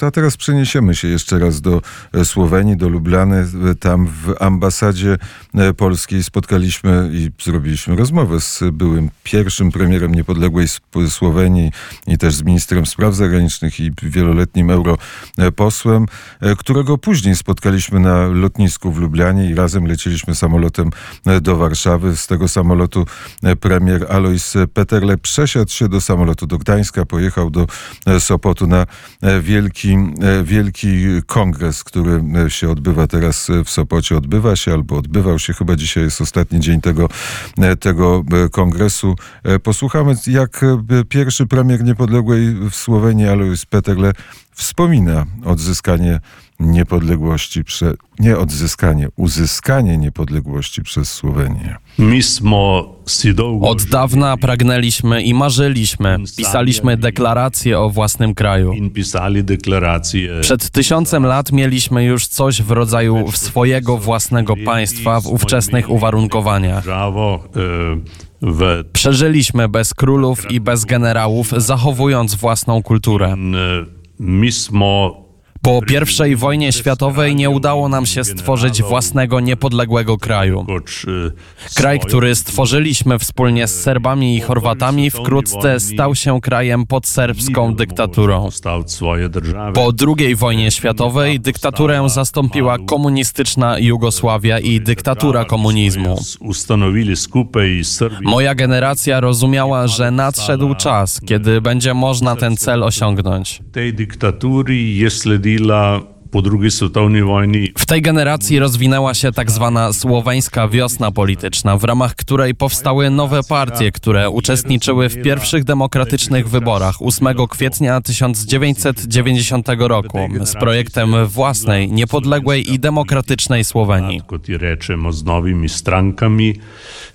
A teraz przeniesiemy się jeszcze raz do e, Słowenii, do Lublany. E, Tam w ambasadzie e, polskiej spotkaliśmy i zrobiliśmy rozmowę z byłym pierwszym premierem niepodległej Słowenii i też z ministrem spraw zagranicznych i wieloletnim europosłem, którego później spotkaliśmy na lotnisku w Lublianie i razem lecieliśmy samolotem do Warszawy. Z tego samolotu premier Alois Peterle przesiadł się do samolotu do Gdańska, pojechał do Sopotu na e, wielki, e, wielki kongres, który e, się odbywa teraz e, w Sopocie. Odbywa się albo odbywał się, chyba dzisiaj jest ostatni dzień tego, tego kongresu. Posłuchamy, jak pierwszy premier niepodległej w Słowenii, Alois Peterle, wspomina odzyskanie niepodległości, prze, nie odzyskanie, uzyskanie niepodległości przez Słowenię. Od dawna pragnęliśmy i marzyliśmy, pisaliśmy deklaracje o własnym kraju. Przed tysiącem lat mieliśmy już coś w rodzaju swojego własnego państwa w ówczesnych uwarunkowaniach. E, Przeżyliśmy bez królów i bez generałów, zachowując własną kulturę. e, mi smo Po I wojnie światowej nie udało nam się stworzyć własnego niepodległego kraju. Kraj, który stworzyliśmy wspólnie z Serbami i Chorwatami, wkrótce stał się krajem pod serbską dyktaturą. Po II wojnie światowej dyktaturę zastąpiła komunistyczna Jugosławia i dyktatura komunizmu. Moja generacja rozumiała, że nadszedł czas, kiedy będzie można ten cel osiągnąć. Tej diktaturi je bila po drugi svetovni vojni W tej generacji rozwinęła się tak zwana słoweńska wiosna polityczna, w ramach której powstały nowe partie, które uczestniczyły w pierwszych demokratycznych wyborach 8 kwietnia 1990 roku z projektem własnej, niepodległej i demokratycznej Słowenii.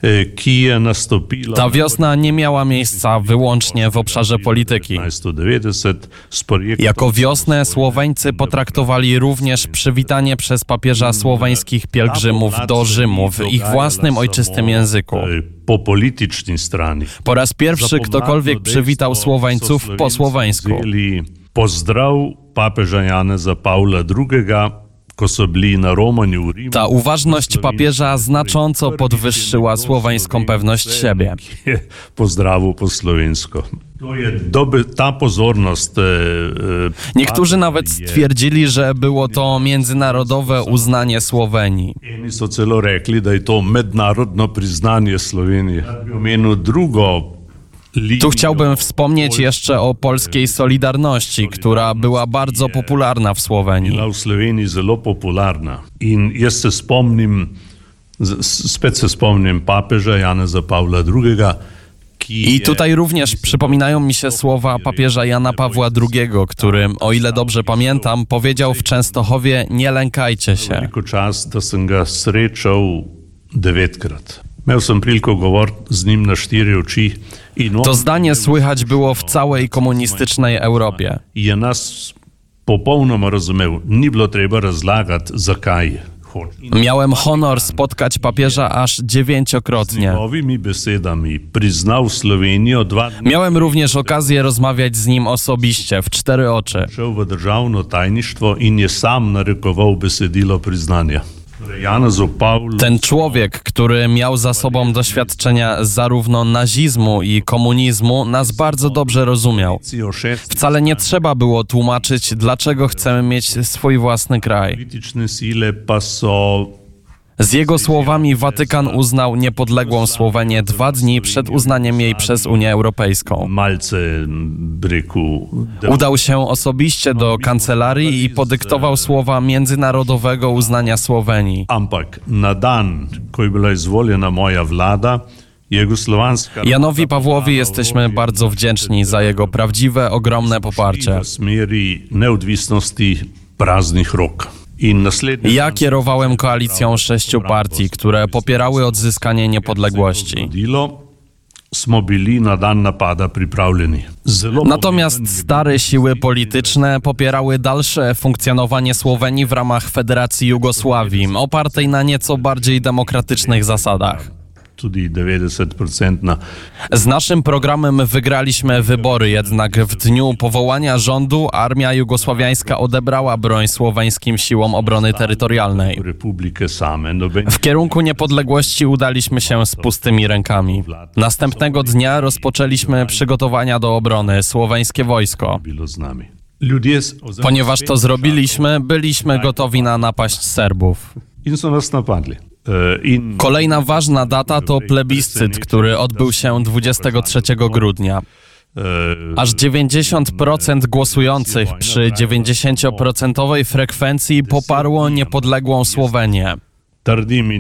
e, Ta wiosna nie miała miejsca wyłącznie w obszarze polityki. 1990 z projektom Jako wiosnę Słoweńcy potraktowali również przywitanie przez papieża słoweńskich pielgrzymów do Rzymu w ich własnym ojczystym języku. Po raz pierwszy ktokolwiek przywitał Słoweńców po słoweńsku. Pozdrav papeža Janeza Pavla II, Ta uważność papieża znacząco podwyższyła słoweńską pewność siebie. je pozdravil po dobe, ta pozornost. E, e, Niektórzy nawet stwierdzili, że było to międzynarodowe uznanie Słowenii. Eni so celo rekli, da je to mednarodno priznanje Slovenije. Ja Tu chciałbym wspomnieć jeszcze o polskiej Solidarności, która była bardzo popularna w Słowenii. v Sloveniji zelo popularna. In jaz se spomnim, z- s- spet se spomnim papeža Janeza Pavla II, I tutaj również przypominają mi się słowa papieża Jana Pawła II, który, o ile dobrze pamiętam, powiedział w Częstochowie: Nie lękajcie się. da Imel sem priliko govoriti z njim na. In on To zdanie słychać było w całej komunistycznej Europie. je nas popolnoma razumel. Ni bilo treba razlagati, zakaj. Miałem honor spotkać papieża aż dziewięciokrotnie. Miałem również okazję rozmawiać z nim osobiście, w cztery oczy. šel v državno tajništvo in je sam narekoval besedilo priznanja. Ten człowiek, który miał za sobą doświadczenia zarówno nazizmu i komunizmu, nas bardzo dobrze rozumiał. Wcale nie trzeba było tłumaczyć, dlaczego chcemy mieć swój własny kraj. Z jego słowami Watykan uznał niepodległą Słowenię dwa dni przed uznaniem jej przez Unię Europejską. malce breku. Udał się osobiście do kancelarii i podyktował słowa międzynarodowego uznania Słowenii. Ampak na dan, bila izvoljena moja jugoslovanska Janowi Pawłowi jesteśmy bardzo wdzięczni za jego prawdziwe, ogromne poparcie. praznih rok. Ja kierowałem koalicją sześciu partii, które popierały odzyskanie niepodległości. zgodilo, smo bili na dan napada pripravljeni. Zelo Natomiast stare siły polityczne popierały dalsze funkcjonowanie Słowenii w ramach Federacji Jugosławii, opartej na nieco bardziej demokratycznych zasadach. Tudi 90% na Z naszym programem wygraliśmy wybory, jednak w dniu powołania rządu armia jugosławiańska odebrała broń słoweńskim siłom obrony terytorialnej. W kierunku niepodległości udaliśmy się z pustymi rękami. Następnego dnia rozpoczęliśmy przygotowania do obrony, słoweńskie wojsko. Ponieważ to zrobiliśmy, byliśmy gotowi na napaść Serbów. in so nas napadli. E, Kolejna ważna data to plebiscyt, który odbył się 23 grudnia. e, Aż 90% głosujących przy 90% frekwencji poparło niepodległą Słowenię.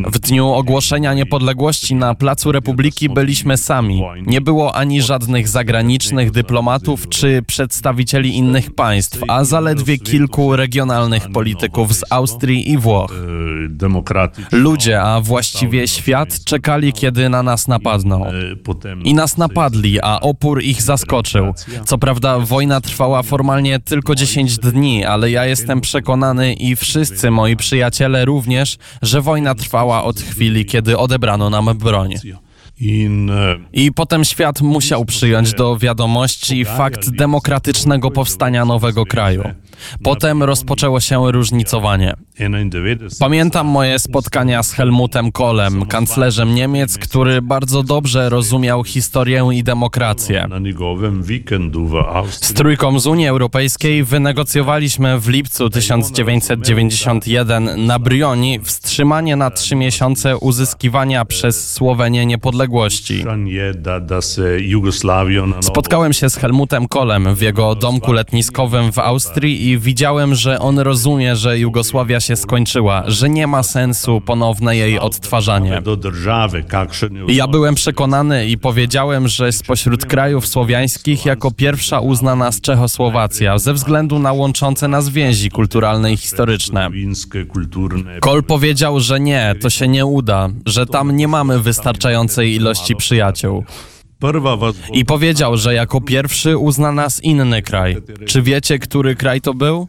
W dniu ogłoszenia niepodległości na Placu Republiki byliśmy sami. Nie było ani żadnych zagranicznych dyplomatów czy przedstawicieli innych państw, a zaledwie kilku regionalnych polityków z Austrii i Włoch. Ludzie, a właściwie świat, czekali, kiedy na nas napadną. I nas napadli, a opór ich zaskoczył. Co prawda, wojna trwała formalnie tylko 10 dni, ale ja jestem przekonany i wszyscy moi przyjaciele również, że wojna trwała od chwili, kiedy odebrano nam broń. I potem świat musiał przyjąć do wiadomości fakt demokratycznego powstania nowego kraju. Potem rozpoczęło się różnicowanie. 91 Pamiętam moje spotkania z Helmutem Kohlem, kanclerzem Niemiec, który bardzo dobrze rozumiał historię i demokrację. Z trójką z Unii Europejskiej wynegocjowaliśmy w lipcu 1991 na Brioni wstrzymanie na trzy miesiące uzyskiwania przez Słowenię niepodległości. Spotkałem się z Helmutem Kohlem w jego domku letniskowym w Austrii i widziałem, że on rozumie, że Jugosławia się skończyła, że nie ma sensu ponowne jej odtwarzanie. Ja byłem przekonany i powiedziałem, że spośród krajów słowiańskich jako pierwsza uzna nas Czechosłowacja ze względu na łączące nas więzi kulturalne i historyczne. Kol powiedział, że nie, to się nie uda, że tam nie mamy wystarczającej ilości przyjaciół. I powiedział, że jako pierwszy uzna nas inny kraj. Czy wiecie, który kraj to był?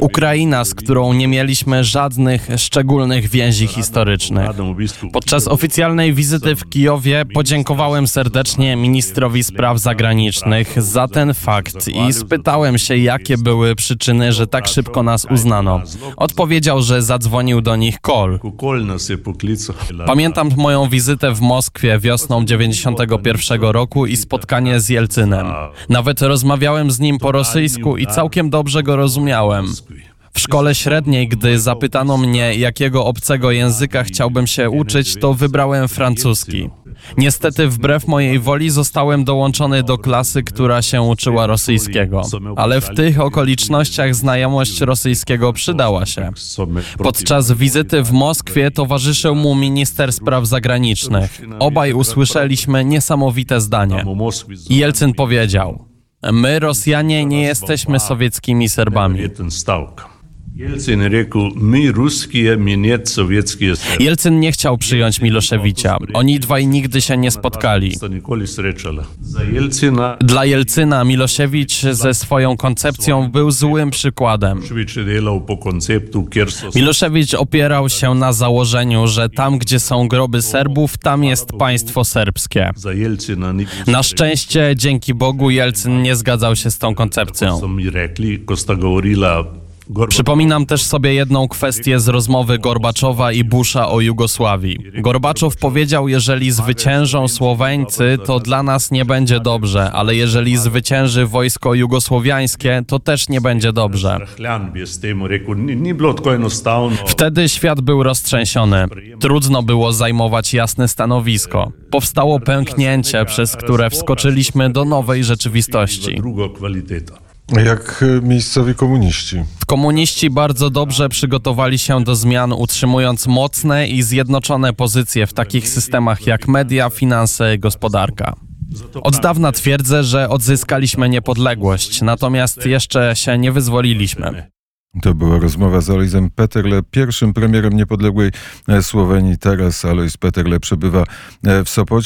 Ukraina, z którą nie mieliśmy żadnych szczególnych więzi historycznych. Podczas oficjalnej wizyty w Kijowie podziękowałem serdecznie ministrowi spraw zagranicznych za ten fakt i spytałem się, jakie były przyczyny, że tak szybko nas uznano. Odpowiedział, że zadzwonił do nich. Kol. Pamiętam moją wizytę w Moskwie wiosną 91 roku i spotkanie z Jelcynem. Nawet rozmawiałem z nim po rosyjsku i całkiem dobrze go rozumiałem. W szkole średniej, gdy zapytano mnie, jakiego obcego języka chciałbym się uczyć, to wybrałem francuski. Niestety, wbrew mojej woli, zostałem dołączony do klasy, która się uczyła rosyjskiego. Ale w tych okolicznościach znajomość rosyjskiego przydała się. Podczas wizyty w Moskwie towarzyszył mu minister spraw zagranicznych. Obaj usłyszeliśmy niesamowite zdanie. Jelcyn powiedział: My, Rosjanie, nie jesteśmy sowieckimi Serbami. Jelcyn nie chciał przyjąć Miloszewicza. Oni dwaj nigdy się nie spotkali. Dla Jelcyna Miloszewicz ze swoją koncepcją był złym przykładem. Miloszewicz opierał się na założeniu, że tam, gdzie są groby Serbów, tam jest państwo serbskie. Na szczęście, dzięki Bogu, Jelcyn nie zgadzał się z tą koncepcją. Przypominam też sobie jedną kwestię z rozmowy Gorbaczowa i Busha o Jugosławii. Gorbaczow powiedział, jeżeli zwyciężą Słoweńcy, to dla nas nie będzie dobrze, ale jeżeli zwycięży wojsko jugosłowiańskie, to też nie będzie dobrze. Wtedy świat był roztrzęsiony. Trudno było zajmować jasne stanowisko. Powstało pęknięcie, przez które wskoczyliśmy do nowej rzeczywistości. Jak e, miejscowi komuniści. Komuniści bardzo dobrze przygotowali się do zmian, utrzymując mocne i zjednoczone pozycje w takich systemach jak media, finanse, gospodarka. Od dawna twierdzę, że odzyskaliśmy niepodległość, natomiast jeszcze się nie wyzwoliliśmy. To była rozmowa z Alojzem Peterle, pierwszym premierem niepodległej e, Słowenii. Teraz Alojz Peterle przebywa e, w Sopocie.